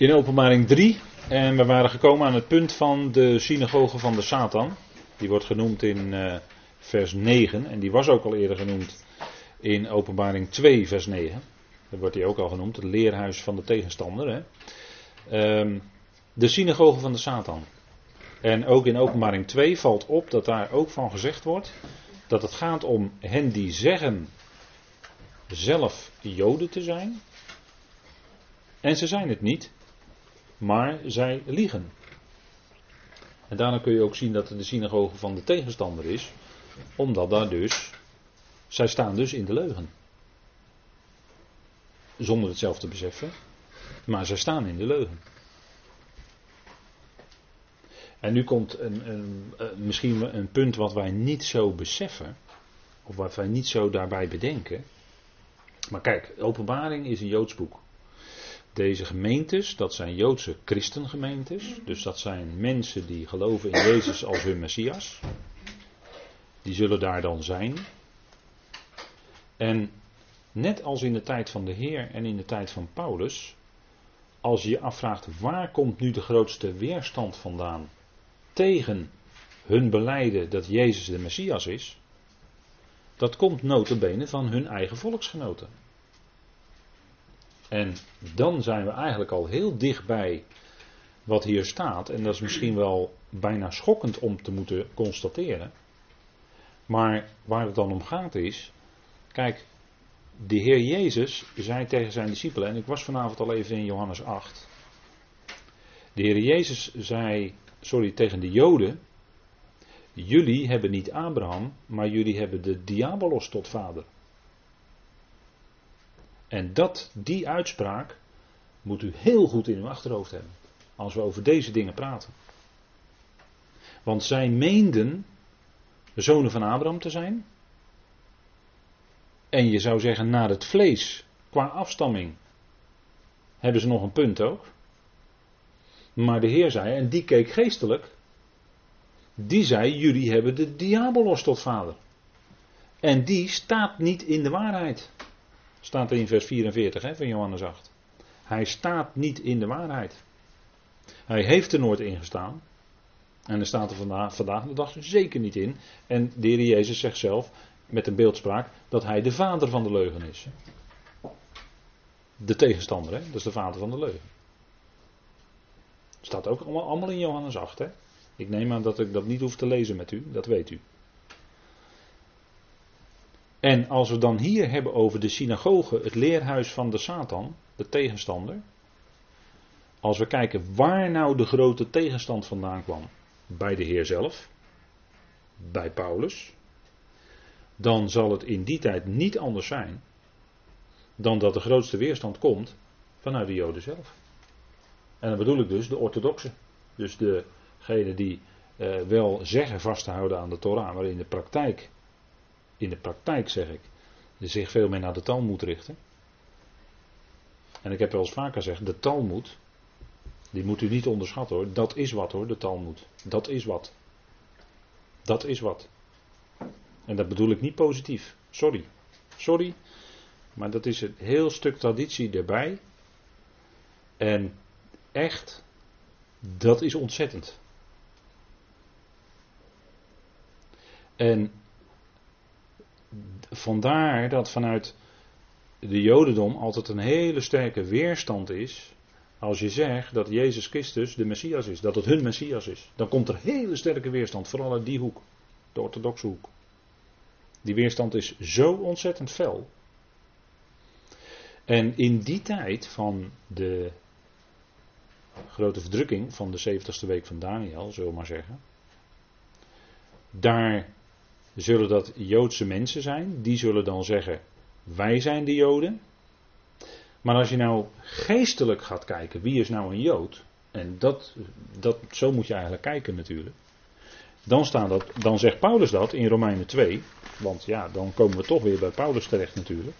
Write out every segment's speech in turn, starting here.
In openbaring 3. En we waren gekomen aan het punt van de synagoge van de Satan. Die wordt genoemd in uh, vers 9. En die was ook al eerder genoemd in openbaring 2, vers 9. Dat wordt hij ook al genoemd. Het leerhuis van de tegenstander. Hè? Um, de synagoge van de Satan. En ook in openbaring 2 valt op dat daar ook van gezegd wordt. Dat het gaat om hen die zeggen zelf Joden te zijn. En ze zijn het niet maar zij liegen. En daarna kun je ook zien dat het de synagoge van de tegenstander is, omdat daar dus, zij staan dus in de leugen. Zonder het zelf te beseffen, maar zij staan in de leugen. En nu komt een, een, misschien een punt wat wij niet zo beseffen, of wat wij niet zo daarbij bedenken. Maar kijk, openbaring is een Joods boek. Deze gemeentes, dat zijn Joodse christengemeentes. Dus dat zijn mensen die geloven in Jezus als hun Messias. Die zullen daar dan zijn. En net als in de tijd van de Heer en in de tijd van Paulus, als je je afvraagt waar komt nu de grootste weerstand vandaan tegen hun beleiden dat Jezus de Messias is, dat komt notabene van hun eigen volksgenoten. En dan zijn we eigenlijk al heel dichtbij wat hier staat. En dat is misschien wel bijna schokkend om te moeten constateren. Maar waar het dan om gaat is. Kijk, de Heer Jezus zei tegen zijn discipelen. En ik was vanavond al even in Johannes 8. De Heer Jezus zei, sorry, tegen de Joden. Jullie hebben niet Abraham, maar jullie hebben de diabolos tot vader. En dat, die uitspraak moet u heel goed in uw achterhoofd hebben. Als we over deze dingen praten. Want zij meenden de zonen van Abraham te zijn. En je zou zeggen, naar het vlees, qua afstamming, hebben ze nog een punt ook. Maar de Heer zei, en die keek geestelijk, die zei, jullie hebben de diabolos tot vader. En die staat niet in de waarheid. Staat er in vers 44 hè, van Johannes 8. Hij staat niet in de waarheid. Hij heeft er nooit in gestaan. En er staat er vandaag, vandaag de dag zeker niet in. En de Jezus zegt zelf, met een beeldspraak, dat hij de vader van de leugen is. De tegenstander, hè? dat is de vader van de leugen. Staat ook allemaal, allemaal in Johannes 8. Hè? Ik neem aan dat ik dat niet hoef te lezen met u, dat weet u. En als we dan hier hebben over de synagoge, het leerhuis van de Satan, de tegenstander. Als we kijken waar nou de grote tegenstand vandaan kwam. Bij de Heer zelf. Bij Paulus. Dan zal het in die tijd niet anders zijn. Dan dat de grootste weerstand komt vanuit de Joden zelf. En dan bedoel ik dus de orthodoxen. Dus degene die eh, wel zeggen vast te houden aan de Torah, maar in de praktijk in de praktijk zeg ik, zich veel meer naar de Talmud richten. En ik heb wel eens vaker gezegd, de Talmud, die moet u niet onderschatten hoor. Dat is wat hoor, de Talmud. Dat is wat. Dat is wat. En dat bedoel ik niet positief. Sorry. Sorry. Maar dat is een heel stuk traditie erbij. En echt, dat is ontzettend. En vandaar dat vanuit de Jodendom altijd een hele sterke weerstand is. Als je zegt dat Jezus Christus de Messias is, dat het hun Messias is, dan komt er hele sterke weerstand, vooral uit die hoek, de orthodoxe hoek. Die weerstand is zo ontzettend fel. En in die tijd van de grote verdrukking van de 70ste week van Daniel, zullen we maar zeggen, daar zullen dat Joodse mensen zijn. Die zullen dan zeggen: Wij zijn de Joden. Maar als je nou geestelijk gaat kijken, wie is nou een Jood? En dat, dat, zo moet je eigenlijk kijken natuurlijk. Dan, staan dat, dan zegt Paulus dat in Romeinen 2. Want ja, dan komen we toch weer bij Paulus terecht natuurlijk.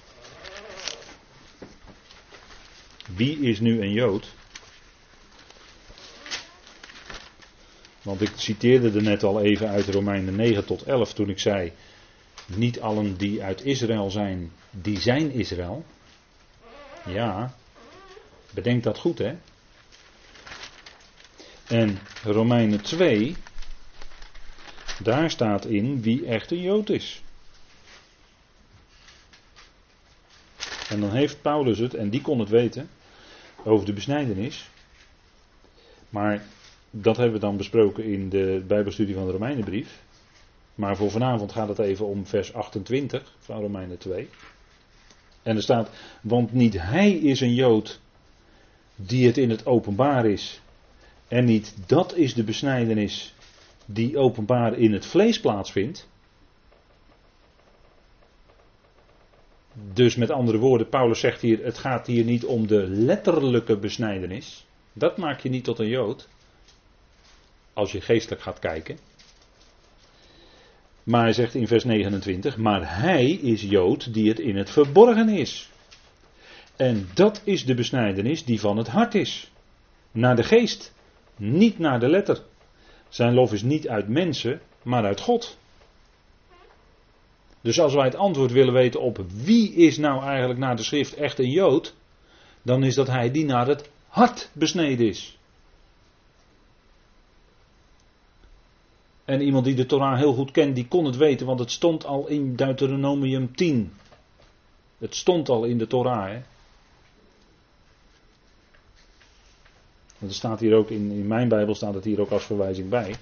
Wie is nu een Jood? Want ik citeerde er net al even uit Romeinen 9 tot 11 toen ik zei: Niet allen die uit Israël zijn, die zijn Israël. Ja, bedenk dat goed hè. En Romeinen 2, daar staat in wie echt een Jood is. En dan heeft Paulus het, en die kon het weten, over de besnijdenis. Maar dat hebben we dan besproken in de Bijbelstudie van de Romeinenbrief. Maar voor vanavond gaat het even om vers 28 van Romeinen 2. En er staat, want niet hij is een Jood die het in het openbaar is. En niet dat is de besnijdenis die openbaar in het vlees plaatsvindt. Dus met andere woorden, Paulus zegt hier, het gaat hier niet om de letterlijke besnijdenis. Dat maakt je niet tot een Jood. Als je geestelijk gaat kijken. Maar hij zegt in vers 29, maar hij is Jood die het in het verborgen is. En dat is de besnijdenis die van het hart is. Naar de geest, niet naar de letter. Zijn lof is niet uit mensen, maar uit God. Dus als wij het antwoord willen weten op wie is nou eigenlijk naar de schrift echt een Jood, dan is dat hij die naar het hart besneden is. En iemand die de Torah heel goed kent, die kon het weten, want het stond al in Deuteronomium 10. Het stond al in de Torah. Hè? Want er staat hier ook in, in mijn Bijbel staat het hier ook als verwijzing bij.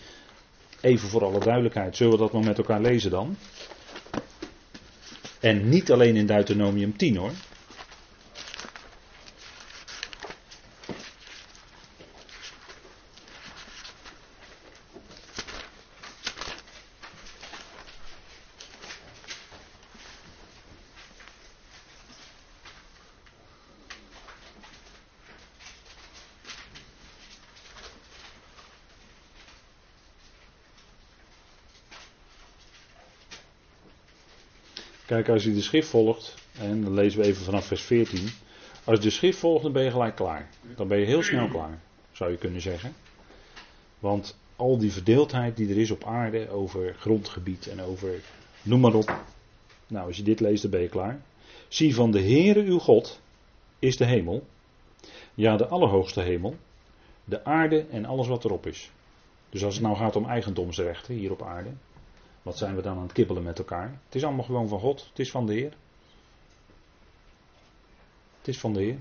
Even voor alle duidelijkheid, zullen we dat maar met elkaar lezen dan? En niet alleen in Deuteronomium 10 hoor. Kijk, als je de schrift volgt, en dan lezen we even vanaf vers 14. Als je de schrift volgt, dan ben je gelijk klaar. Dan ben je heel snel klaar, zou je kunnen zeggen. Want al die verdeeldheid die er is op aarde over grondgebied en over noem maar op. Nou, als je dit leest, dan ben je klaar. Zie van de Heere uw God is de hemel. Ja, de allerhoogste hemel. De aarde en alles wat erop is. Dus als het nou gaat om eigendomsrechten hier op aarde. Wat zijn we dan aan het kibbelen met elkaar? Het is allemaal gewoon van God. Het is van de Heer. Het is van de Heer.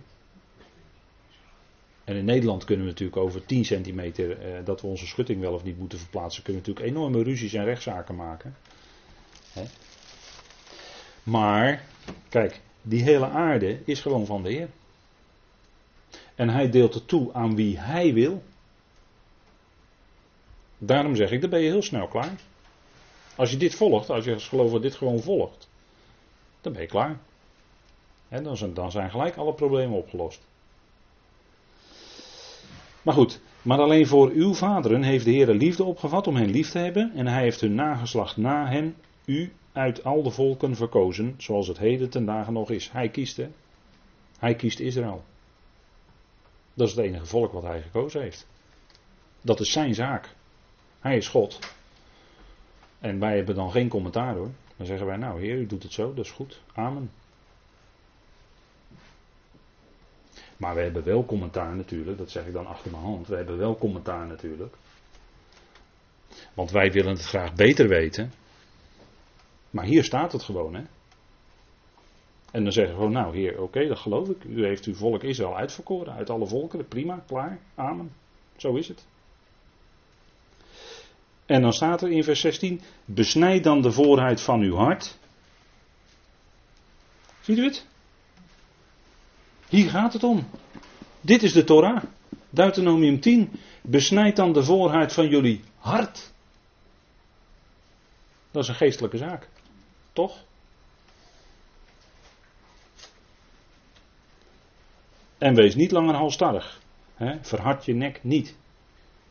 En in Nederland kunnen we natuurlijk over 10 centimeter eh, dat we onze schutting wel of niet moeten verplaatsen, kunnen we natuurlijk enorme ruzies en rechtszaken maken. Hè? Maar, kijk, die hele aarde is gewoon van de Heer. En hij deelt het toe aan wie hij wil. Daarom zeg ik, dan ben je heel snel klaar. Als je dit volgt, als je als gelover dit gewoon volgt, dan ben je klaar. En dan, zijn, dan zijn gelijk alle problemen opgelost. Maar goed, maar alleen voor uw vaderen heeft de Heer liefde opgevat om hen lief te hebben. En hij heeft hun nageslacht na hen, u uit al de volken verkozen, zoals het heden ten dagen nog is. Hij kiest, hè? Hij kiest Israël. Dat is het enige volk wat hij gekozen heeft. Dat is zijn zaak. Hij is God. En wij hebben dan geen commentaar hoor. Dan zeggen wij, nou heer, u doet het zo, dat is goed. Amen. Maar we hebben wel commentaar natuurlijk, dat zeg ik dan achter mijn hand. We hebben wel commentaar natuurlijk. Want wij willen het graag beter weten. Maar hier staat het gewoon, hè. En dan zeggen we gewoon, nou heer, oké, dat geloof ik. U heeft uw volk Israël uitverkoren, uit alle volkeren. Prima, klaar, amen. Zo is het. En dan staat er in vers 16: Besnijd dan de voorheid van uw hart. Ziet u het? Hier gaat het om. Dit is de Torah. Deuteronomium 10. Besnijd dan de voorheid van jullie hart. Dat is een geestelijke zaak. Toch? En wees niet langer halstarrig. Verhard je nek niet.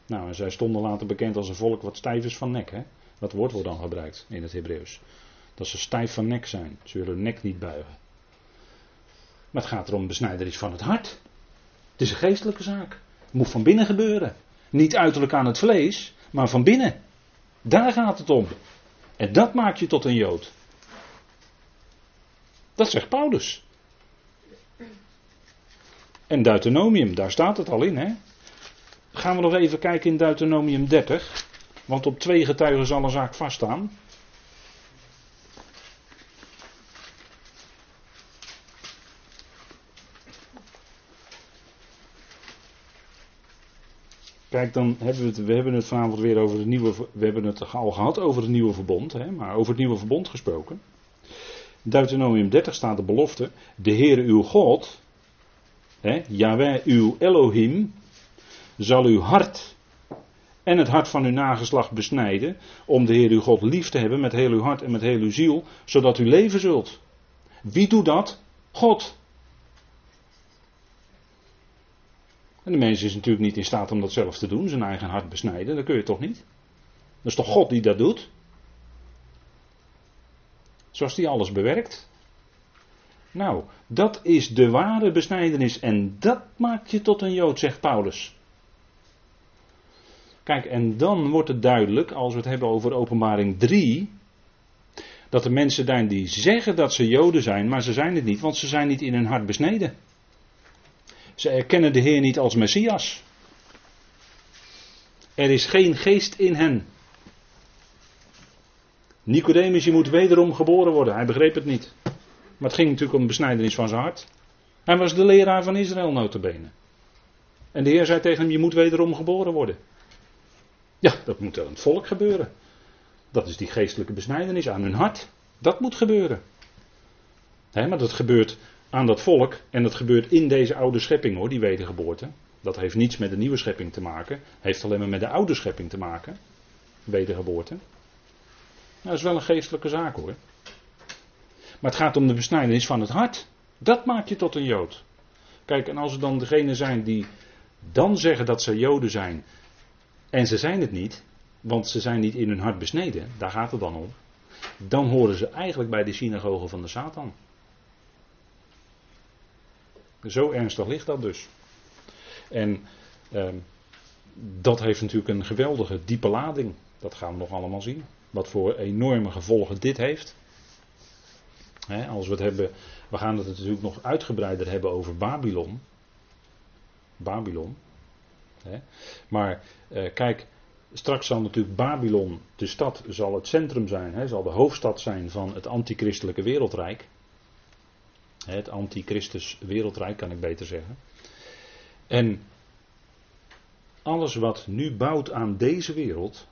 Nou, en zij stonden later bekend als een volk wat stijf is van nek. Hè? Dat woord wordt dan gebruikt in het Hebreeuws. Dat ze stijf van nek zijn. Ze willen hun nek niet buigen. Maar het gaat erom besnijderis van het hart. Het is een geestelijke zaak. Het moet van binnen gebeuren. Niet uiterlijk aan het vlees, maar van binnen. Daar gaat het om. En dat maakt je tot een Jood. Dat zegt Paulus. En Deuteronomium, daar staat het al in, hè? Gaan we nog even kijken in Deuteronomium 30. Want op twee getuigen zal een zaak vaststaan. Kijk, dan hebben we het, we hebben het vanavond weer over het nieuwe. We hebben het al gehad over het nieuwe verbond, hè, maar over het nieuwe verbond gesproken. Deuteronomium 30 staat de belofte: De Heere uw God, hè, Yahweh uw Elohim, zal uw hart en het hart van uw nageslacht besnijden, om de Heer uw God lief te hebben met heel uw hart en met heel uw ziel, zodat u leven zult. Wie doet dat? God. En de mens is natuurlijk niet in staat om dat zelf te doen, zijn eigen hart besnijden, dat kun je toch niet? Dat is toch God die dat doet? Zoals die alles bewerkt. Nou, dat is de ware besnijdenis en dat maakt je tot een Jood, zegt Paulus. Kijk, en dan wordt het duidelijk, als we het hebben over openbaring 3, dat er mensen zijn die zeggen dat ze Joden zijn, maar ze zijn het niet, want ze zijn niet in hun hart besneden. Ze erkennen de Heer niet als Messias. Er is geen geest in hen. Nicodemus, je moet wederom geboren worden. Hij begreep het niet. Maar het ging natuurlijk om de besnijdenis van zijn hart. Hij was de leraar van Israël notabene. En de Heer zei tegen hem, je moet wederom geboren worden. Ja, dat moet aan het volk gebeuren. Dat is die geestelijke besnijdenis aan hun hart. Dat moet gebeuren. maar dat gebeurt aan dat volk en dat gebeurt in deze oude schepping hoor, die wedergeboorte. Dat heeft niets met de nieuwe schepping te maken. Heeft alleen maar met de oude schepping te maken. Wedergeboorte. Nou, dat is wel een geestelijke zaak hoor. Maar het gaat om de besnijdenis van het hart. Dat maakt je tot een Jood. Kijk, en als er dan degenen zijn die dan zeggen dat ze Joden zijn en ze zijn het niet, want ze zijn niet in hun hart besneden, daar gaat het dan om. Dan horen ze eigenlijk bij de synagoge van de Satan. Zo ernstig ligt dat dus. En eh, dat heeft natuurlijk een geweldige diepe lading. Dat gaan we nog allemaal zien. Wat voor enorme gevolgen dit heeft. als we het hebben, we gaan het natuurlijk nog uitgebreider hebben over Babylon. Babylon. Maar eh, kijk, straks zal natuurlijk Babylon, de stad, zal het centrum zijn, hè, zal de hoofdstad zijn van het antichristelijke wereldrijk. Het antichristus wereldrijk kan ik beter zeggen. En alles wat nu bouwt aan deze wereld,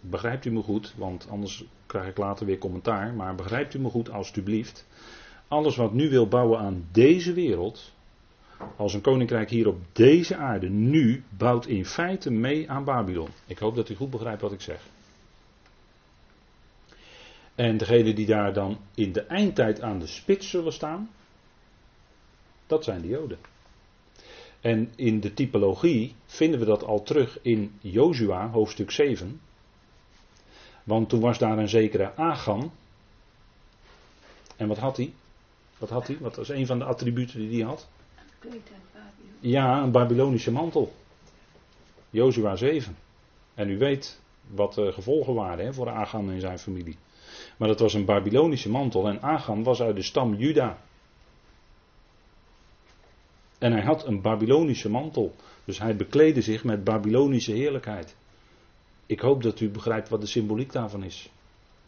begrijpt u me goed, want anders krijg ik later weer commentaar, maar begrijpt u me goed alstublieft. Alles wat nu wil bouwen aan deze wereld, als een koninkrijk hier op deze aarde nu bouwt in feite mee aan Babylon. Ik hoop dat u goed begrijpt wat ik zeg. En degenen die daar dan in de eindtijd aan de spits zullen staan, dat zijn de Joden. En in de typologie vinden we dat al terug in Jozua, hoofdstuk 7. Want toen was daar een zekere Agan. En wat had hij? Wat had hij? Wat was een van de attributen die hij had? Ja, een Babylonische mantel. Jozua 7. En u weet wat de gevolgen waren hè, voor Agan en zijn familie. Maar dat was een Babylonische mantel en Agan was uit de stam Juda. En hij had een Babylonische mantel. Dus hij bekleedde zich met Babylonische heerlijkheid. Ik hoop dat u begrijpt wat de symboliek daarvan is.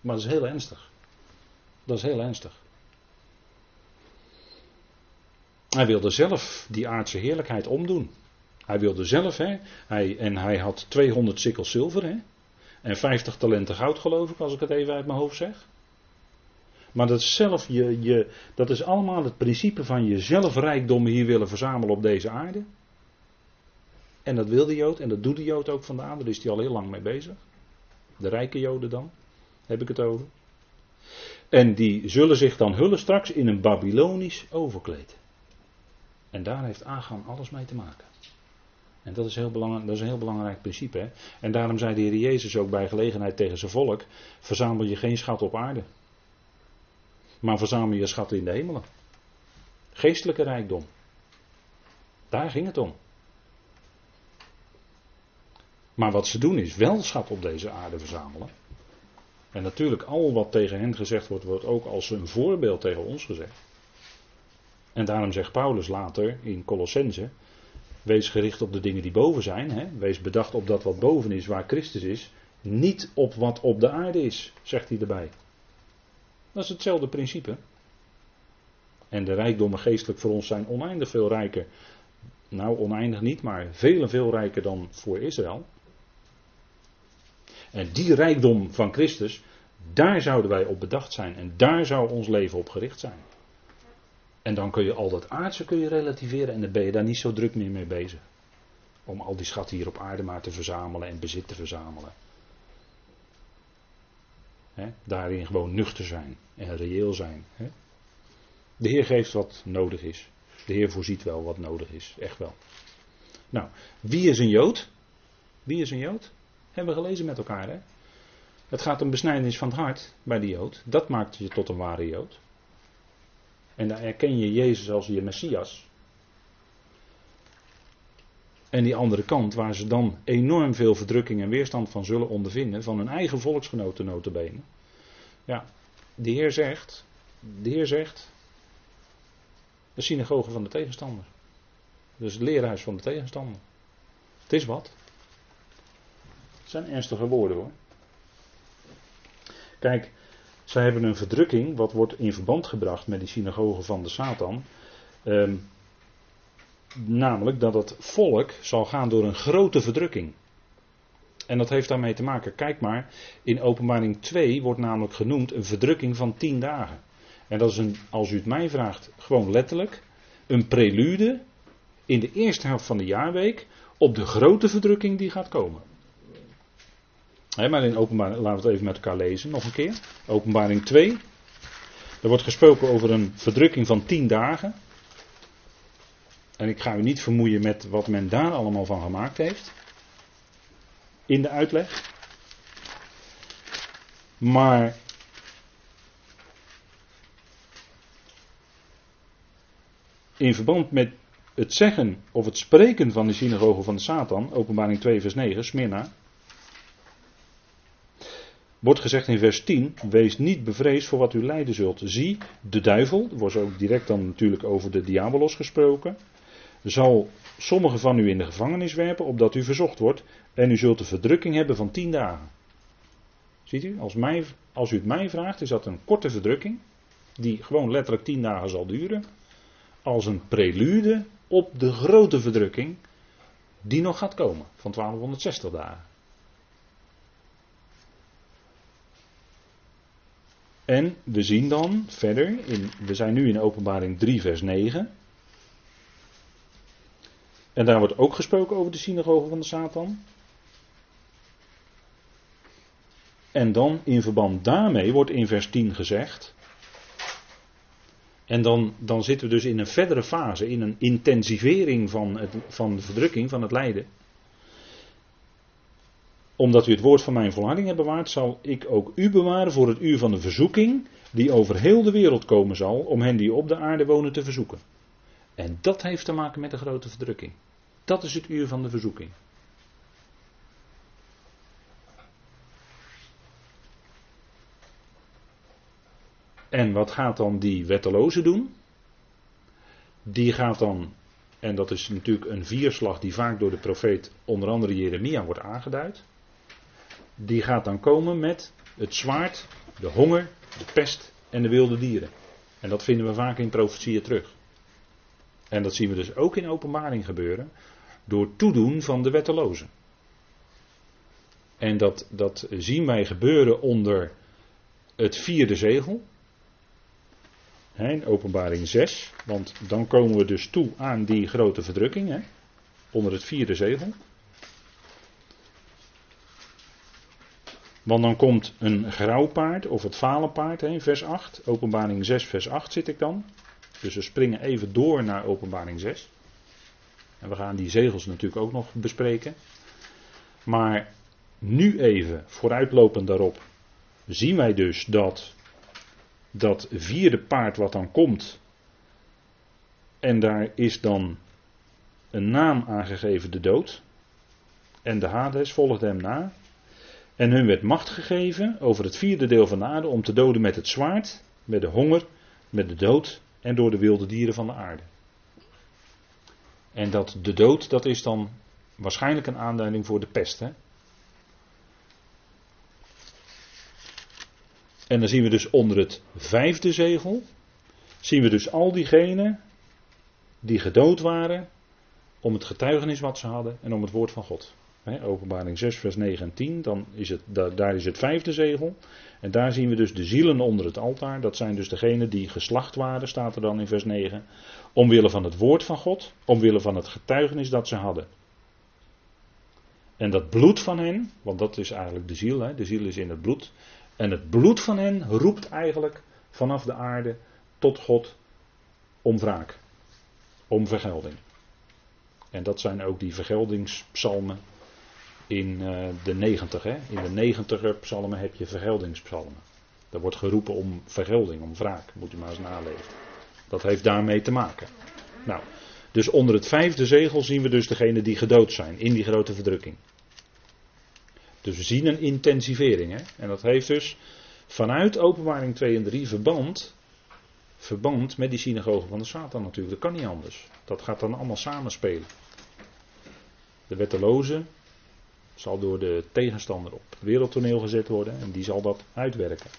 Maar dat is heel ernstig. Dat is heel ernstig. Hij wilde zelf die aardse heerlijkheid omdoen. Hij wilde zelf, hè, hij, en hij had 200 sikkels zilver, hè, en 50 talenten goud, geloof ik, als ik het even uit mijn hoofd zeg. Maar dat is, zelf je, je, dat is allemaal het principe van je zelfrijkdommen hier willen verzamelen op deze aarde. En dat wil de Jood, en dat doet de Jood ook vandaan, daar is hij al heel lang mee bezig. De rijke Joden dan, heb ik het over. En die zullen zich dan hullen straks in een Babylonisch overkleed. En daar heeft Agan alles mee te maken. En dat is, heel belangrijk, dat is een heel belangrijk principe. Hè? En daarom zei de Heer Jezus ook bij gelegenheid tegen zijn volk: verzamel je geen schat op aarde. Maar verzamel je schatten in de hemelen. Geestelijke rijkdom. Daar ging het om. Maar wat ze doen is wel schat op deze aarde verzamelen. En natuurlijk, al wat tegen hen gezegd wordt, wordt ook als een voorbeeld tegen ons gezegd. En daarom zegt Paulus later in Colossense: Wees gericht op de dingen die boven zijn. Hè? Wees bedacht op dat wat boven is, waar Christus is. Niet op wat op de aarde is, zegt hij erbij. Dat is hetzelfde principe. En de rijkdommen geestelijk voor ons zijn oneindig veel rijker. Nou, oneindig niet, maar veel en veel rijker dan voor Israël. En die rijkdom van Christus, daar zouden wij op bedacht zijn. En daar zou ons leven op gericht zijn. En dan kun je al dat aardse kun je relativeren en dan ben je daar niet zo druk meer mee bezig. Om al die schatten hier op aarde maar te verzamelen en bezit te verzamelen. daarin gewoon nuchter zijn en reëel zijn. De Heer geeft wat nodig is. De Heer voorziet wel wat nodig is. Echt wel. Nou, wie is een Jood? Wie is een Jood? Hebben we gelezen met elkaar, hè? Het gaat om besnijdenis van het hart bij de Jood. Dat maakt je tot een ware Jood. En daar erken je Jezus als je Messias. En die andere kant, waar ze dan enorm veel verdrukking en weerstand van zullen ondervinden, van hun eigen volksgenoten notabene. Ja, de Heer zegt, de Heer zegt, de synagoge van de tegenstander. Dus het leerhuis van de tegenstander. Het is wat. Het zijn ernstige woorden hoor. Kijk, zij hebben een verdrukking, wat wordt in verband gebracht met die synagoge van de Satan. Ehm, namelijk dat het volk zal gaan door een grote verdrukking. En dat heeft daarmee te maken, kijk maar, in openbaring 2 wordt namelijk genoemd een verdrukking van 10 dagen. En dat is een, als u het mij vraagt, gewoon letterlijk een prelude in de eerste helft van de jaarweek op de grote verdrukking die gaat komen. Maar in openbaring, laten we het even met elkaar lezen, nog een keer. Openbaring 2. Er wordt gesproken over een verdrukking van 10 dagen. En ik ga u niet vermoeien met wat men daar allemaal van gemaakt heeft. In de uitleg. Maar in verband met het zeggen of het spreken van de synagoge van de Satan, openbaring 2 vers 9, Smyrna, wordt gezegd in vers 10, wees niet bevreesd voor wat u lijden zult. Zie, de duivel, er wordt ook direct dan natuurlijk over de diabolos gesproken, zal sommigen van u in de gevangenis werpen, opdat u verzocht wordt, en u zult de verdrukking hebben van tien dagen. Ziet u, als, mij, als u het mij vraagt, is dat een korte verdrukking, die gewoon letterlijk tien dagen zal duren als een prelude op de grote verdrukking die nog gaat komen van 1260 dagen. En we zien dan verder, in, we zijn nu in openbaring 3 vers 9. En daar wordt ook gesproken over de synagoge van de Satan. En dan in verband daarmee wordt in vers 10 gezegd. En dan, dan zitten we dus in een verdere fase, in een intensivering van, het, van de verdrukking, van het lijden. Omdat u het woord van mijn volharding hebt bewaard, zal ik ook u bewaren voor het uur van de verzoeking, die over heel de wereld komen zal, om hen die op de aarde wonen te verzoeken. En dat heeft te maken met de grote verdrukking. Dat is het uur van de verzoeking. En wat gaat dan die wetteloze doen? Die gaat dan, en dat is natuurlijk een vierslag die vaak door de profeet, onder andere Jeremia, wordt aangeduid. Die gaat dan komen met het zwaard, de honger, de pest en de wilde dieren. En dat vinden we vaak in profetieën terug. En dat zien we dus ook in openbaring gebeuren door toedoen van de wettelozen. En dat, dat zien wij gebeuren onder het vierde zegel in openbaring 6. Want dan komen we dus toe aan die grote verdrukking. Onder het vierde zegel. Want dan komt een grauw paard of het falen paard, hè, vers 8. Openbaring 6, vers 8 zit ik dan. Dus we springen even door naar openbaring 6. En we gaan die zegels natuurlijk ook nog bespreken. Maar nu even, vooruitlopend daarop, zien wij dus dat dat vierde paard wat dan komt. En daar is dan een naam aangegeven, de dood. En de Hades volgde hem na. En hun werd macht gegeven over het vierde deel van de aarde om te doden met het zwaard, met de honger, met de dood en door de wilde dieren van de aarde. En dat de dood, dat is dan waarschijnlijk een aanduiding voor de pest. Hè? En dan zien we dus onder het vijfde zegel, zien we dus al diegenen die gedood waren om het getuigenis wat ze hadden en om het woord van God. Openbaring 6, vers 9 en 10, dan is het, daar, daar is het vijfde zegel. En daar zien we dus de zielen onder het altaar. Dat zijn dus degenen die geslacht waren, staat er dan in vers 9. Omwille van het woord van God, omwille van het getuigenis dat ze hadden. En dat bloed van hen, want dat is eigenlijk de ziel, hè, de ziel is in het bloed. En het bloed van hen roept eigenlijk vanaf de aarde tot God om wraak, om vergelding. En dat zijn ook die vergeldingspsalmen in uh, de 90. Hè? In de negentiger psalmen heb je vergeldingspsalmen. Daar wordt geroepen om vergelding, om wraak. Moet u maar eens nalezen. Dat heeft daarmee te maken. Nou, dus onder het vijfde zegel zien we dus degenen die gedood zijn in die grote verdrukking. Dus we zien een intensivering. Hè? En dat heeft dus vanuit openbaring 2 en 3 verband, verband met die synagogen van de Satan natuurlijk. Dat kan niet anders. Dat gaat dan allemaal samenspelen. De wetteloze zal door de tegenstander op het wereldtoneel gezet worden en die zal dat uitwerken.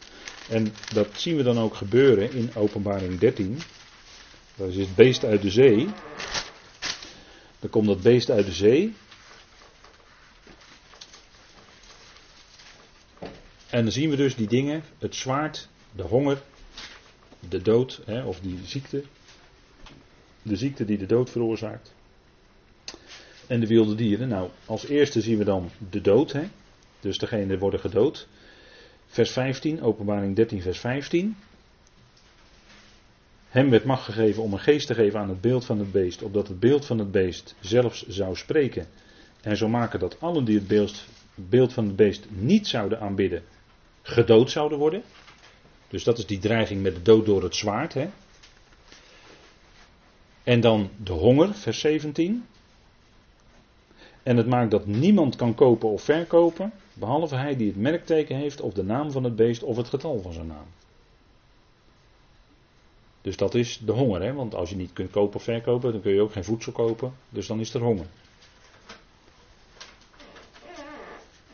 En dat zien we dan ook gebeuren in openbaring 13. Dat is het beest uit de zee. Dan komt dat beest uit de zee. En dan zien we dus die dingen, het zwaard, de honger, de dood, hè, of die ziekte. De ziekte die de dood veroorzaakt. En de wilde dieren. Nou, als eerste zien we dan de dood. Hè? Dus degene worden gedood. Vers 15, openbaring 13, vers 15. Hem werd macht gegeven om een geest te geven aan het beeld van het beest, opdat het beeld van het beest zelfs zou spreken en zou maken dat allen die het beeld, beeld van het beest niet zouden aanbidden, gedood zouden worden. Dus dat is die dreiging met de dood door het zwaard. Hè? En dan de honger, vers 17. En het maakt dat niemand kan kopen of verkopen, behalve hij die het merkteken heeft of de naam van het beest of het getal van zijn naam. Dus dat is de honger, hè? want als je niet kunt kopen of verkopen, dan kun je ook geen voedsel kopen, dus dan is er honger.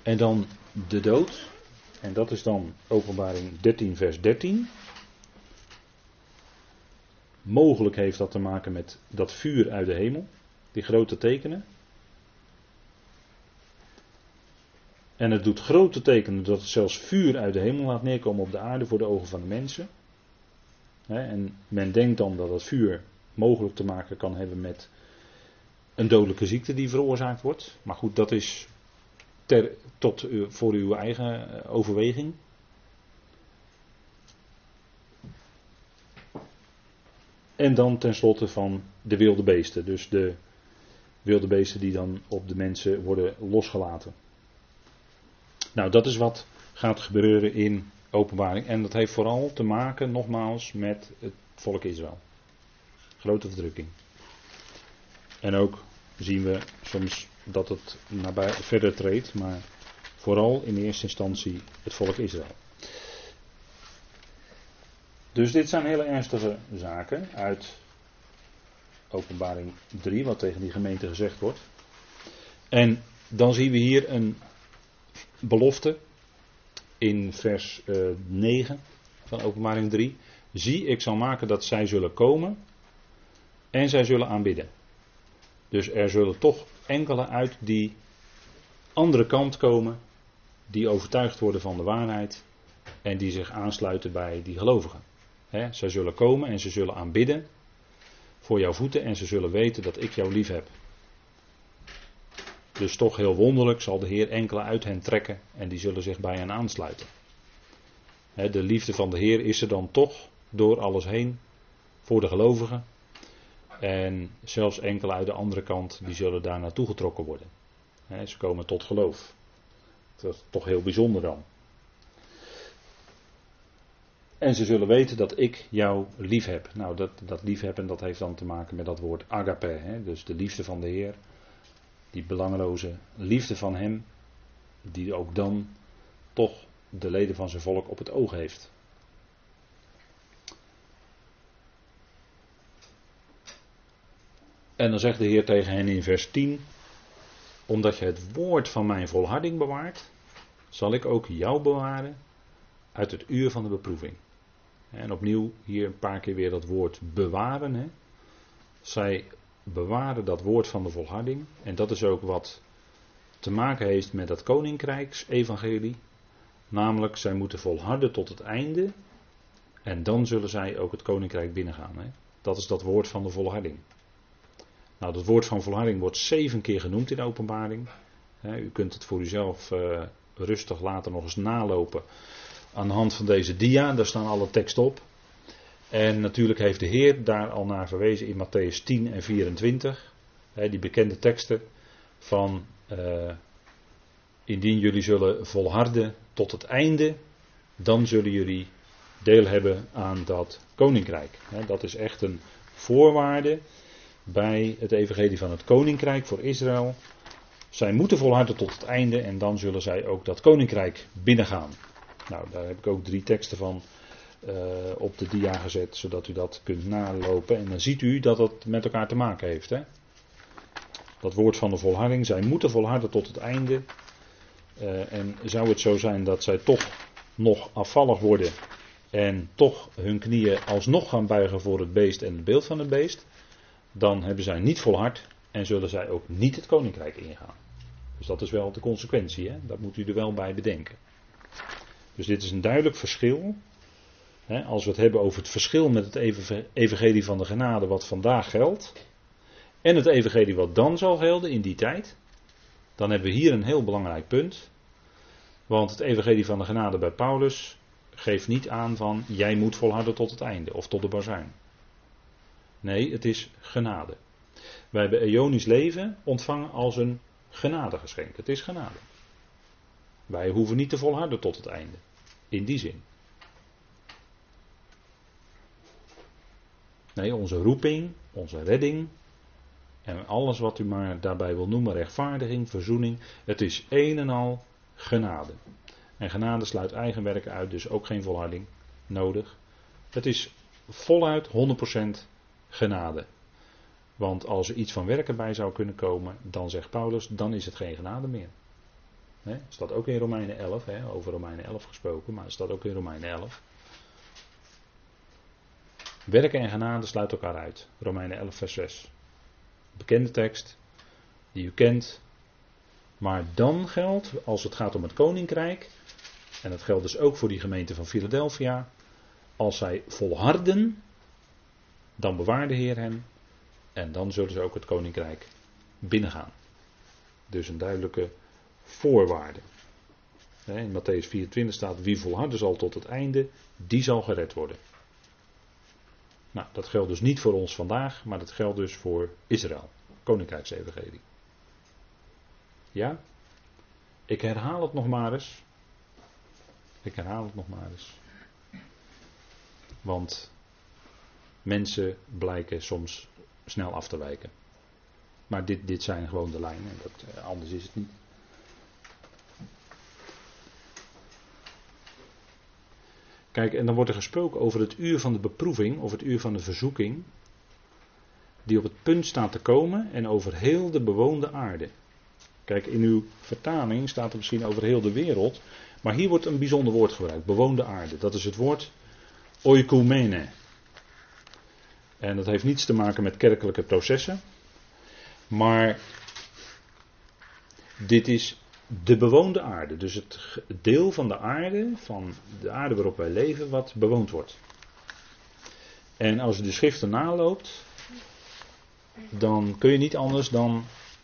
En dan de dood, en dat is dan openbaring 13, vers 13. Mogelijk heeft dat te maken met dat vuur uit de hemel, die grote tekenen. En het doet grote tekenen dat het zelfs vuur uit de hemel laat neerkomen op de aarde voor de ogen van de mensen. En men denkt dan dat het vuur mogelijk te maken kan hebben met een dodelijke ziekte die veroorzaakt wordt. Maar goed, dat is ter, tot, voor uw eigen eh, overweging. En dan tenslotte van de wilde beesten. Dus de wilde beesten die dan op de mensen worden losgelaten. Nou, dat is wat gaat gebeuren in openbaring. En dat heeft vooral te maken, nogmaals, met het volk Israël. Grote verdrukking. En ook zien we soms dat het nabij, verder treedt, maar vooral in eerste instantie het volk Israël. Dus dit zijn hele ernstige zaken uit Openbaring 3, wat tegen die gemeente gezegd wordt. En dan zien we hier een belofte in vers uh, eh, 9 van Openbaring 3. Zie, ik zal maken dat zij zullen komen en zij zullen aanbidden. Dus er zullen toch enkele uit die andere kant komen, die overtuigd worden van de waarheid en die zich aansluiten bij die gelovigen. He, zij zullen komen en ze zullen aanbidden voor jouw voeten en ze zullen weten dat ik jou lief heb. Dus toch heel wonderlijk zal de Heer enkele uit hen trekken en die zullen zich bij hen aansluiten. de liefde van de Heer is er dan toch door alles heen voor de gelovigen. En zelfs enkele uit de andere kant, die zullen daar naartoe getrokken worden. ze komen tot geloof. Dat is toch heel bijzonder dan. En ze zullen weten dat ik jou lief heb. Nou, dat, dat liefhebben dat heeft dan te maken met dat woord agape. Hè? Dus de liefde van de Heer. Die belangeloze liefde van Hem. Die ook dan toch de leden van zijn volk op het oog heeft. En dan zegt de Heer tegen hen in vers 10: Omdat je het woord van mijn volharding bewaart, zal ik ook jou bewaren uit het uur van de beproeving. En opnieuw hier een paar keer weer dat woord bewaren. Hè. Zij bewaren dat woord van de volharding. En dat is ook wat te maken heeft met dat koninkrijksevangelie. Namelijk, zij moeten volharden tot het einde. En dan zullen zij ook het koninkrijk binnengaan. Hè. Dat is dat woord van de volharding. Nou, dat woord van volharding wordt zeven keer genoemd in de openbaring. u kunt het voor uzelf uh, rustig later nog eens nalopen aan de hand van deze dia. Daar staan alle teksten op. En natuurlijk heeft de Heer daar al naar verwezen in Matthäus 10 en 24. die bekende teksten van uh, indien jullie zullen volharden tot het einde, dan zullen jullie deel hebben aan dat koninkrijk. dat is echt een voorwaarde bij het evangelie van het koninkrijk voor Israël. Zij moeten volharden tot het einde en dan zullen zij ook dat koninkrijk binnengaan. Nou, daar heb ik ook drie teksten van uh, op de dia gezet, zodat u dat kunt nalopen. En dan ziet u dat het met elkaar te maken heeft. Hè? Dat woord van de volharding, zij moeten volharden tot het einde. Uh, en zou het zo zijn dat zij toch nog afvallig worden en toch hun knieën alsnog gaan buigen voor het beest en het beeld van het beest, dan hebben zij niet volhard en zullen zij ook niet het koninkrijk ingaan. Dus dat is wel de consequentie, hè? dat moet u er wel bij bedenken. Dus dit is een duidelijk verschil. Als we het hebben over het verschil met het evangelie van de genade wat vandaag geldt. En het evangelie wat dan zal gelden in die tijd. Dan hebben we hier een heel belangrijk punt. Want het evangelie van de genade bij Paulus geeft niet aan van jij moet volharden tot het einde of tot de bazuin. Nee, het is genade. Wij hebben eonisch leven ontvangen als een genadegeschenk. Het is genade. Wij hoeven niet te volharden tot het einde. In die zin. Nee, onze roeping, onze redding en alles wat u maar daarbij wil noemen, rechtvaardiging, verzoening, het is een en al genade. En genade sluit eigen werken uit, dus ook geen volharding nodig. Het is voluit 100% genade. Want als er iets van werken bij zou kunnen komen, dan zegt Paulus, dan is het geen genade meer. He, staat ook in Romeinen 11, over Romeinen 11 gesproken, maar staat ook in Romeinen 11. Werken en genade sluiten elkaar uit. Romeinen 11, vers 6. Bekende tekst, die u kent. Maar dan geldt, als het gaat om het koninkrijk, en dat geldt dus ook voor die gemeente van Philadelphia, als zij volharden, dan bewaart de Heer hen en dan zullen ze ook het koninkrijk binnengaan. Dus een duidelijke voorwaarde. In Matthäus 24 staat: Wie volharden zal tot het einde, die zal gered worden. Nou, dat geldt dus niet voor ons vandaag, maar dat geldt dus voor Israël, Koninkrijksevangelie. Ja? Ik herhaal het nog maar eens. Ik herhaal het nog maar eens. Want mensen blijken soms snel af te wijken. Maar dit, dit zijn gewoon de lijnen, eh, anders is het niet. Kijk, en dan wordt er gesproken over het uur van de beproeving of het uur van de verzoeking, die op het punt staat te komen en over heel de bewoonde aarde. Kijk, in uw vertaling staat er misschien over heel de wereld, maar hier wordt een bijzonder woord gebruikt, bewoonde aarde. Dat is het woord oikumene. En dat heeft niets te maken met kerkelijke processen, maar dit is de bewoonde aarde. Dus het deel van de aarde, van de aarde waarop wij leven, wat bewoond wordt. En als je de schriften naloopt, dan kun je niet anders dan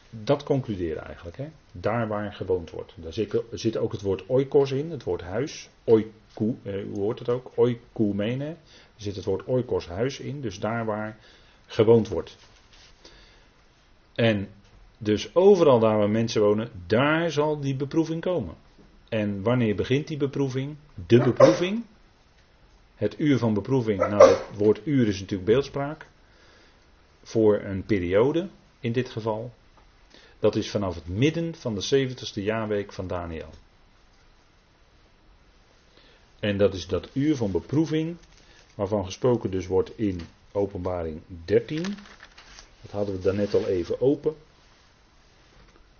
dat concluderen eigenlijk. Hè? Daar waar gewoond wordt. Daar zit, ook het woord oikos in, het woord huis. Oiku, eh, hoe hoort het ook? Oikumene. Er zit het woord oikos huis in, dus daar waar gewoond wordt. En dus overal daar waar mensen wonen, daar zal die beproeving komen. En wanneer begint die beproeving? De beproeving. Het uur van beproeving, nou het woord uur is natuurlijk beeldspraak. Voor een periode in dit geval. Dat is vanaf het midden van de 70ste jaarweek van Daniel. En dat is dat uur van beproeving, waarvan gesproken dus wordt in Openbaring 13. Dat hadden we daarnet al even open.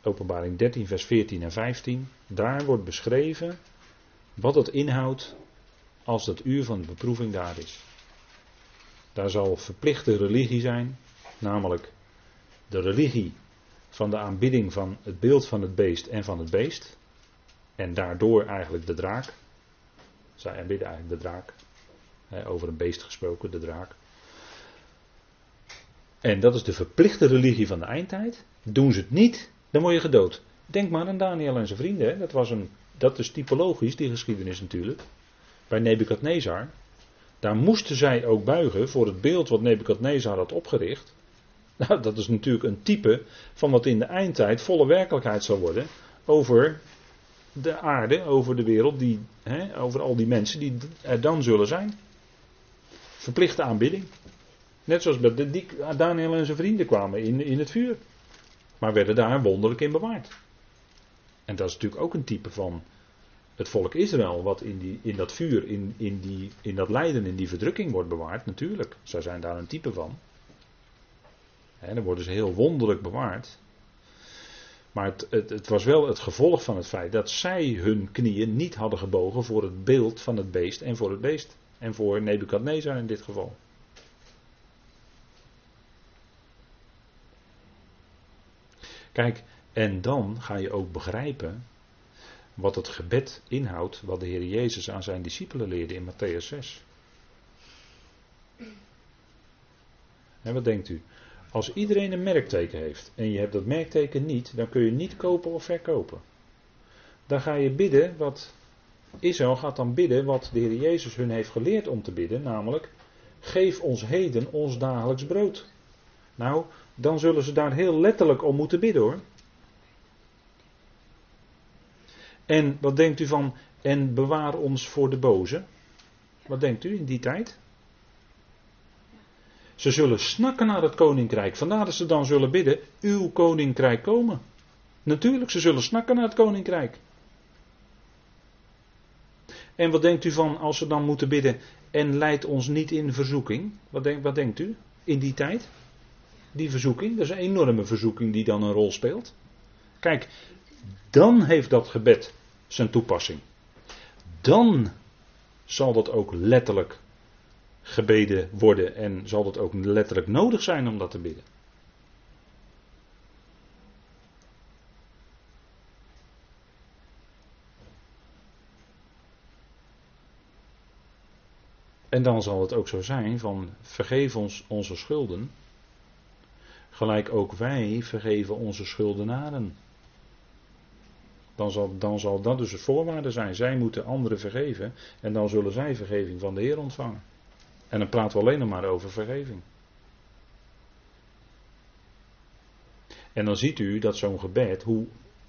Openbaring 13, vers 14 en 15. Daar wordt beschreven wat het inhoudt als dat uur van de beproeving daar is. Daar zal verplichte religie zijn, namelijk de religie van de aanbidding van het beeld van het beest en van het beest. En daardoor eigenlijk de draak. Zij aanbidden eigenlijk de draak. over een beest gesproken, de draak. En dat is de verplichte religie van de eindtijd. Doen ze het niet, dan word je gedood. Denk maar aan Daniel en zijn vrienden. Dat, was een, dat is typologisch, die geschiedenis natuurlijk. Bij Nebukadnezar. Daar moesten zij ook buigen voor het beeld wat Nebukadnezar had opgericht. Nou, dat is natuurlijk een type van wat in de eindtijd volle werkelijkheid zal worden. Over de aarde, over de wereld, die, hè, over al die mensen die er dan zullen zijn. Verplichte aanbidding. Net zoals bij de, Daniel en zijn vrienden kwamen in, in het vuur. Maar werden daar wonderlijk in bewaard. En dat is natuurlijk ook een type van het volk Israël, wat in, die, in dat vuur, in, in, die, in dat lijden, in die verdrukking wordt bewaard. Natuurlijk, zij zijn daar een type van. En dan worden ze heel wonderlijk bewaard. Maar het, het, het, was wel het gevolg van het feit dat zij hun knieën niet hadden gebogen voor het beeld van het beest en voor het beest. En voor Nebukadnezar in dit geval. Kijk, en dan ga je ook begrijpen wat het gebed inhoudt, wat de Heer Jezus aan zijn discipelen leerde in Matthäus 6. En wat denkt u? Als iedereen een merkteken heeft en je hebt dat merkteken niet, dan kun je niet kopen of verkopen. Dan ga je bidden wat Israël gaat dan bidden wat de Heer Jezus hun heeft geleerd om te bidden, namelijk geef ons heden ons dagelijks brood. Nou, dan zullen ze daar heel letterlijk om moeten bidden hoor. En wat denkt u van en bewaar ons voor de boze? Wat denkt u in die tijd? Ze zullen snakken naar het koninkrijk. Vandaar dat ze dan zullen bidden: Uw koninkrijk komen. Natuurlijk, ze zullen snakken naar het koninkrijk. En wat denkt u van als ze dan moeten bidden en leidt ons niet in verzoeking? Wat, denk, wat denkt u in die tijd? Die verzoeking, dat is een enorme verzoeking die dan een rol speelt. Kijk, dan heeft dat gebed zijn toepassing. Dan zal dat ook letterlijk gebeden worden en zal het ook letterlijk nodig zijn om dat te bidden. En dan zal het ook zo zijn van vergeef ons onze schulden, gelijk ook wij vergeven onze schuldenaren. Dan zal, dan zal dat dus het voorwaarde zijn. Zij moeten anderen vergeven en dan zullen zij vergeving van de Heer ontvangen. En dan praten we alleen nog maar over vergeving. En dan ziet u dat zo'n gebed, hoe,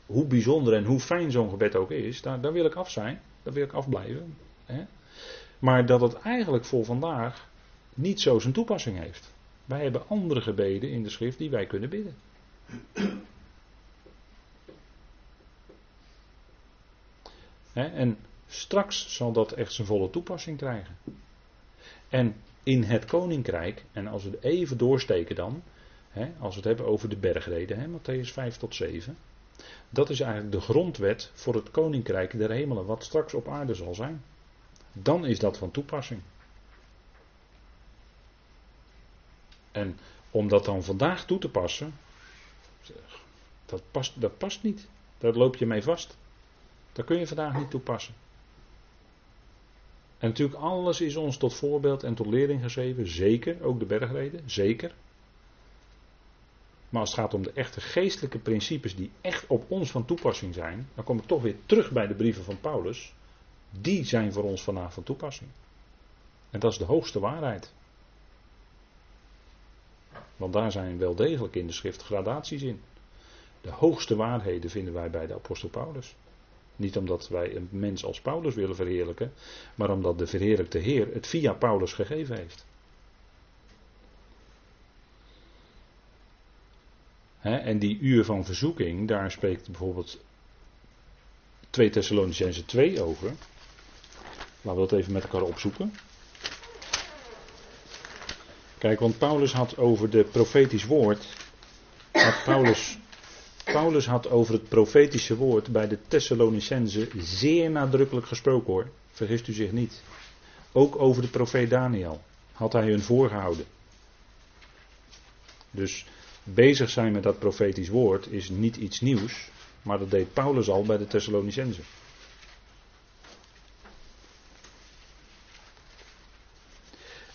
hoe bijzonder en hoe fijn zo'n gebed ook is, daar, daar wil ik af zijn. Daar wil ik afblijven. Hè? Maar dat het eigenlijk voor vandaag niet zo zijn toepassing heeft. Wij hebben andere gebeden in de schrift die wij kunnen bidden. en straks zal dat echt zijn volle toepassing krijgen. En in het koninkrijk, en als we het even doorsteken dan, als we het hebben over de bergreden, hè, Matthäus 5 tot 7. Dat is eigenlijk de grondwet voor het koninkrijk der hemelen, wat straks op aarde zal zijn. Dan is dat van toepassing. En om dat dan vandaag toe te passen, dat past, dat past niet. Daar loop je mee vast. Dat kun je vandaag niet toepassen. En natuurlijk, alles is ons tot voorbeeld en tot lering geschreven. Zeker, ook de bergreden, zeker. Maar als het gaat om de echte geestelijke principes die echt op ons van toepassing zijn, dan kom ik toch weer terug bij de brieven van Paulus. Die zijn voor ons vandaag van toepassing. En dat is de hoogste waarheid. Want daar zijn wel degelijk in de schrift gradaties in. De hoogste waarheden vinden wij bij de apostel Paulus. Niet omdat wij een mens als Paulus willen verheerlijken, maar omdat de verheerlijkte Heer het via Paulus gegeven heeft. en die uur van verzoeking, daar spreekt bijvoorbeeld 2 Thessalonicense 2 over. Laten we dat even met elkaar opzoeken. Kijk, want Paulus had over de profetisch woord. Had Paulus, Paulus had over het profetische woord bij de Thessalonicenzen zeer nadrukkelijk gesproken hoor. Vergist u zich niet. Ook over de profeet Daniel had hij hun voorgehouden. Dus bezig zijn met dat profetisch woord is niet iets nieuws, maar dat deed Paulus al bij de Thessalonicenzen.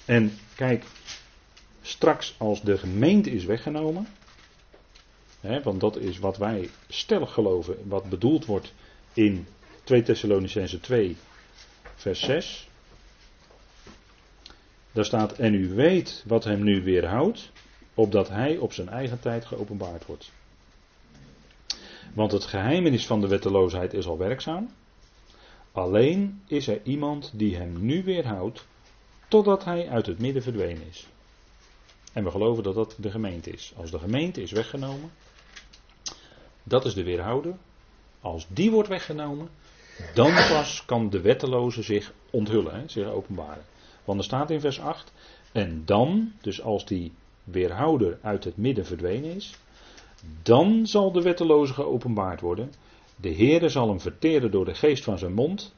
En kijk, straks als de gemeente is weggenomen, hè, want dat is wat wij stellig geloven, wat bedoeld wordt in 2 Thessalonicenzen 2, vers 6. Daar staat, en u weet wat hem nu weerhoudt, opdat hij op zijn eigen tijd geopenbaard wordt. Want het geheimenis van de wetteloosheid is al werkzaam. Alleen is er iemand die hem nu weerhoudt, totdat hij uit het midden verdwenen is. En we geloven dat dat de gemeente is. Als de gemeente is weggenomen, dat is de weerhouder. Als die wordt weggenomen, dan pas kan de wetteloze zich onthullen, hè, zich openbaren. Want er staat in vers 8, en dan, dus als die weerhouder uit het midden verdwenen is, dan zal de wetteloze geopenbaard worden. De Heere zal hem verteren door de geest van zijn mond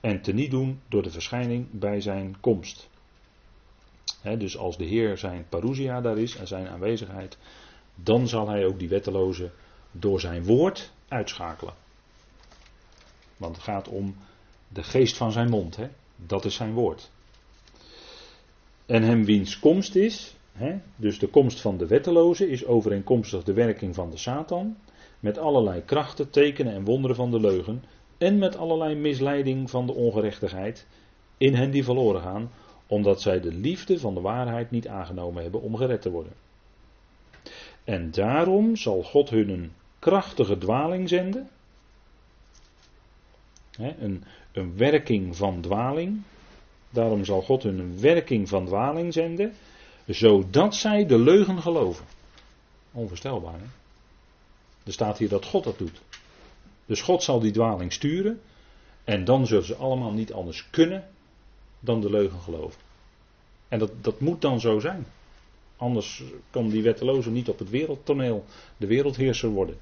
en teniet doen door de verschijning bij zijn komst. Dus als de Heer zijn parousia daar is en zijn aanwezigheid, dan zal hij ook die wetteloze door zijn woord uitschakelen. Want het gaat om de geest van zijn mond, dat is zijn woord. En hem wiens komst is, dus de komst van de wetteloze is overeenkomstig de werking van de Satan, met allerlei krachten, tekenen en wonderen van de leugen, en met allerlei misleiding van de ongerechtigheid in hen die verloren gaan, omdat zij de liefde van de waarheid niet aangenomen hebben om gered te worden. En daarom zal God hun een krachtige dwaling zenden, een, een werking van dwaling, daarom zal God hun een werking van dwaling zenden, zodat zij de leugen geloven. Onvoorstelbaar, hè? Er staat hier dat God dat doet. Dus God zal die dwaling sturen. En dan zullen ze allemaal niet anders kunnen dan de leugen geloven. En dat, dat moet dan zo zijn. Anders kan die wetteloze niet op het wereldtoneel de wereldheerser worden.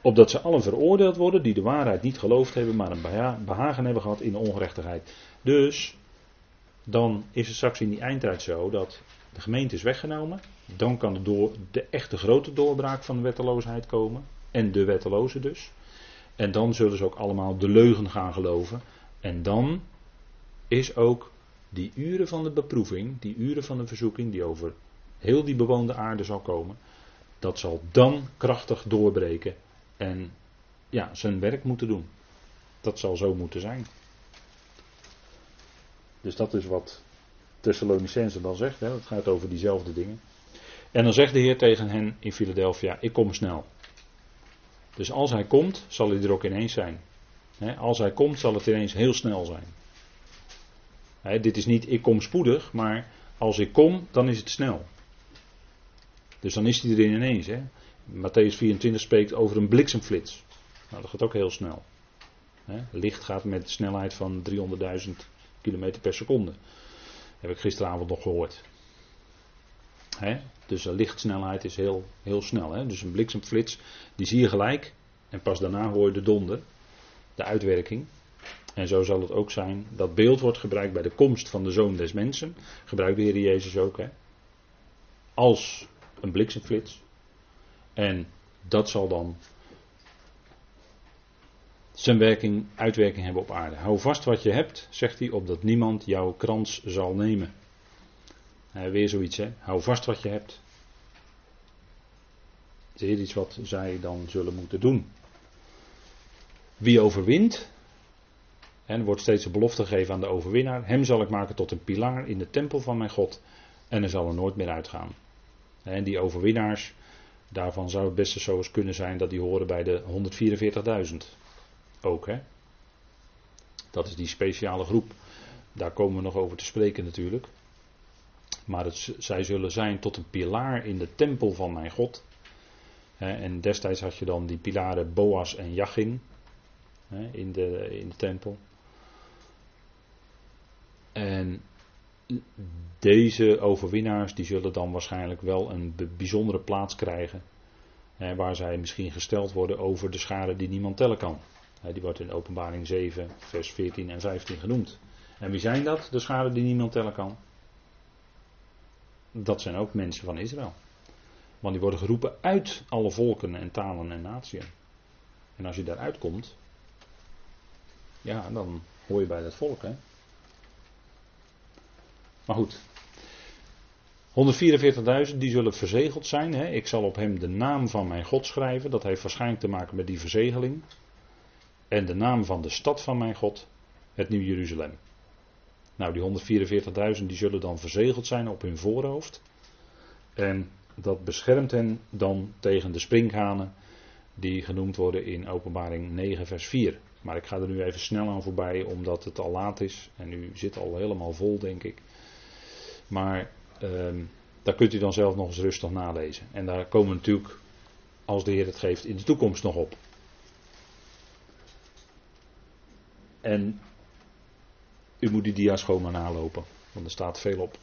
Opdat ze allen veroordeeld worden die de waarheid niet geloofd hebben, maar een behagen hebben gehad in de ongerechtigheid. Dus dan is het straks in die eindtijd zo dat de gemeente is weggenomen. Dan kan de, door, de echte grote doorbraak van de wetteloosheid komen. En de wettelozen dus. En dan zullen ze ook allemaal de leugen gaan geloven. En dan is ook die uren van de beproeving, die uren van de verzoeking, die over heel die bewoonde aarde zal komen, dat zal dan krachtig doorbreken en ja, zijn werk moeten doen. Dat zal zo moeten zijn. Dus dat is wat Thessalonicense dan zegt. Hè. Het gaat over diezelfde dingen. En dan zegt de Heer tegen hen in Philadelphia: Ik kom snel. Dus als hij komt, zal hij er ook ineens zijn. Als hij komt, zal het ineens heel snel zijn. Dit is niet ik kom spoedig, maar als ik kom, dan is het snel. Dus dan is hij er ineens. Hè. Matthäus 24 spreekt over een bliksemflits. Nou, dat gaat ook heel snel. Licht gaat met snelheid van 300.000 km per seconde. Heb ik gisteravond nog gehoord. Dus de lichtsnelheid is heel, heel snel. Dus een bliksemflits, die zie je gelijk. En pas daarna hoor je de donder, de uitwerking. En zo zal het ook zijn. Dat beeld wordt gebruikt bij de komst van de zoon des mensen. Gebruikt de Heer Jezus ook. Hè? Als een bliksemflits. En dat zal dan zijn werking, uitwerking hebben op aarde. Hou vast wat je hebt, zegt hij, opdat niemand jouw krans zal nemen. weer zoiets, hè. Hou vast wat je hebt. Het is iets wat zij dan zullen moeten doen. Wie overwint, en wordt steeds een belofte gegeven aan de overwinnaar, hem zal ik maken tot een pilaar in de tempel van mijn God en er zal er nooit meer uitgaan. En die overwinnaars, daarvan zou het beste zo eens kunnen zijn dat die horen bij de 144.000 ook. Hè? Dat is die speciale groep. Daar komen we nog over te spreken natuurlijk. Maar het, zij zullen zijn tot een pilaar in de tempel van mijn God. En destijds had je dan die pilaren Boas en Jachin in de, in de tempel. En deze overwinnaars die zullen dan waarschijnlijk wel een bijzondere plaats krijgen. Hè, waar zij misschien gesteld worden over de schade die niemand tellen kan. Hè, die wordt in openbaring 7, vers 14 en 15 genoemd. En wie zijn dat, de schade die niemand tellen kan? Dat zijn ook mensen van Israël. Want die worden geroepen uit alle volken en talen en naties. En als je daaruit komt, ja, dan hoor je bij dat volk. Hè? Maar goed. 144.000 die zullen verzegeld zijn. Hè? Ik zal op hem de naam van mijn God schrijven. Dat heeft waarschijnlijk te maken met die verzegeling. En de naam van de stad van mijn God, het Nieuw Jeruzalem. Nou, die 144.000 die zullen dan verzegeld zijn op hun voorhoofd. En dat beschermt hen dan tegen de sprinkhanen die genoemd worden in Openbaring 9, vers 4. Maar ik ga er nu even snel aan voorbij, omdat het al laat is. En u zit al helemaal vol, denk ik. Maar ehm, daar kunt u dan zelf nog eens rustig nalezen. En daar komen natuurlijk, als de Heer het geeft, in de toekomst nog op. En u moet die dia's gewoon nalopen, want er staat veel op.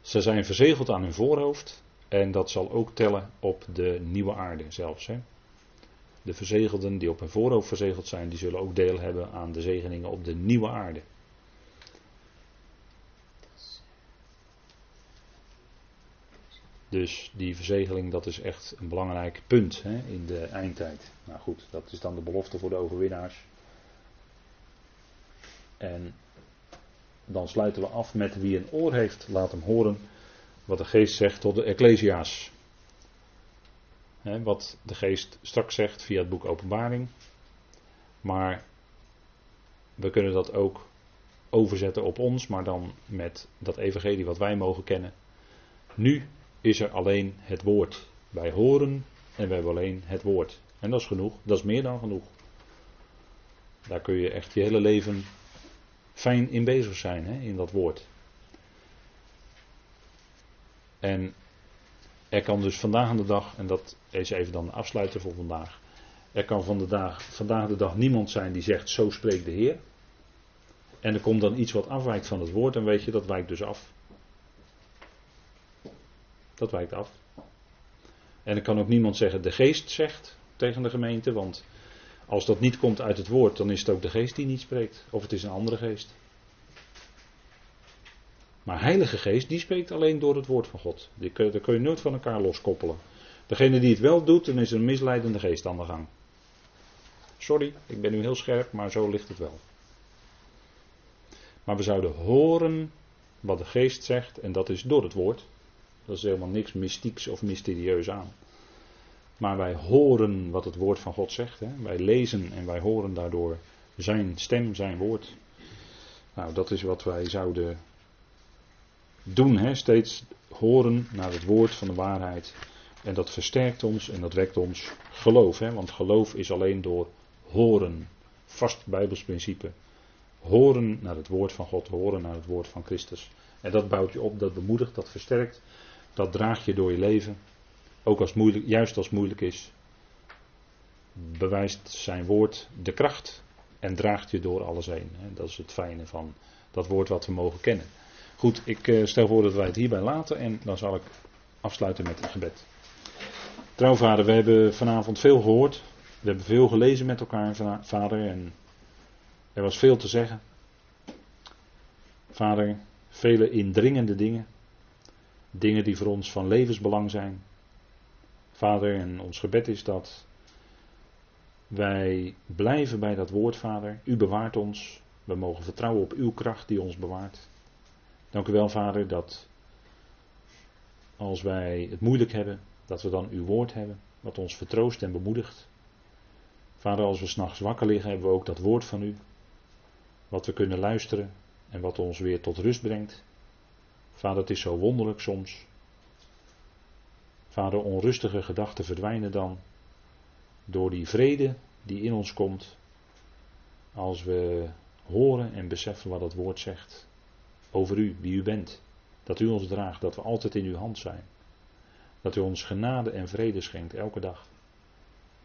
Ze zijn verzegeld aan hun voorhoofd en dat zal ook tellen op de nieuwe aarde zelfs. Hè. De verzegelden die op hun voorhoofd verzegeld zijn, die zullen ook deel hebben aan de zegeningen op de nieuwe aarde. Dus die verzegeling, dat is echt een belangrijk punt hè, in de eindtijd. Nou goed, dat is dan de belofte voor de overwinnaars. En dan sluiten we af met wie een oor heeft, laat hem horen wat de geest zegt tot de Ecclesia's. wat de geest straks zegt via het boek Openbaring. Maar we kunnen dat ook overzetten op ons, maar dan met dat evangelie wat wij mogen kennen. Nu is er alleen het woord. Wij horen en we hebben alleen het woord. En dat is genoeg, dat is meer dan genoeg. Daar kun je echt je hele leven fijn in bezig zijn, hè, in dat woord. En er kan dus vandaag de dag, en dat is even dan de afsluiter voor vandaag. Er kan vandaag de dag niemand zijn die zegt: Zo spreekt de Heer. En er komt dan iets wat afwijkt van het woord, en weet je, dat wijkt dus af. Dat wijkt af. En er kan ook niemand zeggen: De geest zegt tegen de gemeente, want als dat niet komt uit het woord, dan is het ook de geest die niet spreekt. Of het is een andere geest. Maar Heilige Geest, die spreekt alleen door het woord van God. Die kun, daar kun je nooit van elkaar loskoppelen. Degene die het wel doet, dan is er een misleidende geest aan de gang. Sorry, ik ben nu heel scherp, maar zo ligt het wel. Maar we zouden horen wat de geest zegt, en dat is door het woord. Dat is helemaal niks mystieks of mysterieus aan. Maar wij horen wat het woord van God zegt. Hè? Wij lezen en wij horen daardoor zijn stem, zijn woord. Nou, dat is wat wij zouden doen. Hè? Steeds horen naar het woord van de waarheid. En dat versterkt ons en dat wekt ons geloof. Hè? Want geloof is alleen door horen. Vast Bijbels principe. Horen naar het woord van God, horen naar het woord van Christus. En dat bouwt je op, dat bemoedigt, dat versterkt. Dat draagt je door je leven. Ook als moeilijk, juist als het moeilijk is, bewijst zijn woord de kracht en draagt je door alles heen. Dat is het fijne van dat woord wat we mogen kennen. Goed, ik eh, stel voor dat wij het hierbij laten en dan zal ik afsluiten met een gebed. Trouwvader, we hebben vanavond veel gehoord. We hebben veel gelezen met elkaar, vader, en er was veel te zeggen. Vader, vele indringende dingen. Dingen die voor ons van levensbelang zijn. Vader, en ons gebed is dat wij blijven bij dat woord, Vader. U bewaart ons. We mogen vertrouwen op uw kracht die ons bewaart. Dank u wel, Vader, dat als wij het moeilijk hebben, dat we dan uw woord hebben, wat ons vertroost en bemoedigt. Vader, als we s'nachts wakker liggen, hebben we ook dat woord van u, wat we kunnen luisteren en wat ons weer tot rust brengt. Vader, het is zo wonderlijk soms Vader, onrustige gedachten verdwijnen dan door die vrede die in ons komt als we horen en beseffen wat het woord zegt over u, wie u bent. Dat u ons draagt, dat we altijd in uw hand zijn. Dat u ons genade en vrede schenkt elke dag.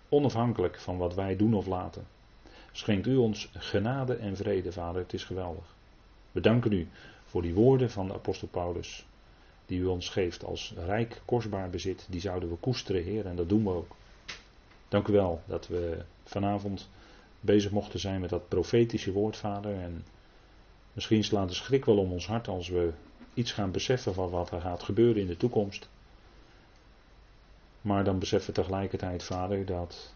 Onafhankelijk van wat wij doen of laten. Schenkt u ons genade en vrede, Vader, het is geweldig. We danken u Voor die woorden van de apostel Paulus, die u ons geeft als rijk, kostbaar bezit, die zouden we koesteren, Heer, en dat doen we ook. Dank u wel dat we vanavond bezig mochten zijn met dat profetische woord, Vader. En misschien slaat de schrik wel om ons hart als we iets gaan beseffen van wat er gaat gebeuren in de toekomst. Maar dan beseffen we tegelijkertijd, Vader, dat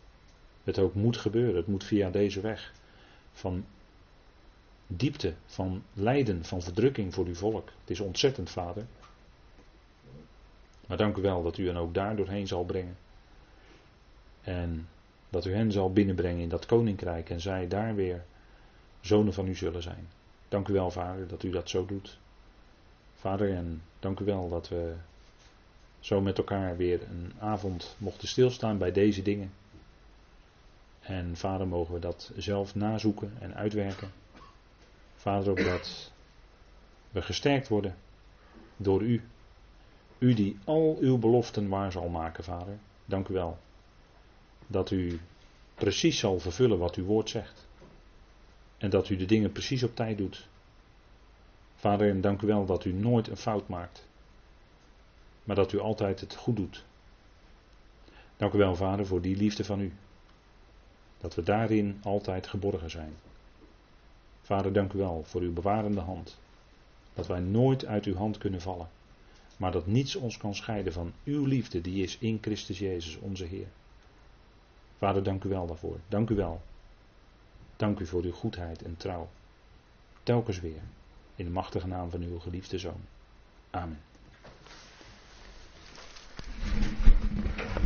het ook moet gebeuren. Het moet via deze weg. Van diepte, van lijden, van verdrukking voor uw volk. Het is ontzettend, Vader. Maar dank u wel dat u hen ook daar doorheen zal brengen. En dat u hen zal binnenbrengen in dat koninkrijk en zij daar weer zonen van u zullen zijn. Dank u wel, Vader, dat u dat zo doet. Vader, en dank u wel dat we zo met elkaar weer een avond mochten stilstaan bij deze dingen. En Vader, mogen we dat zelf nazoeken en uitwerken. Vader, ook dat we gesterkt worden door u. U die al uw beloften waar zal maken, Vader. Dank u wel dat u precies zal vervullen wat uw woord zegt. En dat u de dingen precies op tijd doet. Vader, en dank u wel dat u nooit een fout maakt. Maar dat u altijd het goed doet. Dank u wel, Vader, voor die liefde van u. Dat we daarin altijd geborgen zijn. Vader, dank u wel voor uw bewarende hand. Dat wij nooit uit uw hand kunnen vallen. Maar dat niets ons kan scheiden van uw liefde, die is in Christus Jezus, onze Heer. Vader, dank u wel daarvoor. Dank u wel. Dank u voor uw goedheid en trouw. Telkens weer. In de machtige naam van uw geliefde zoon. Amen.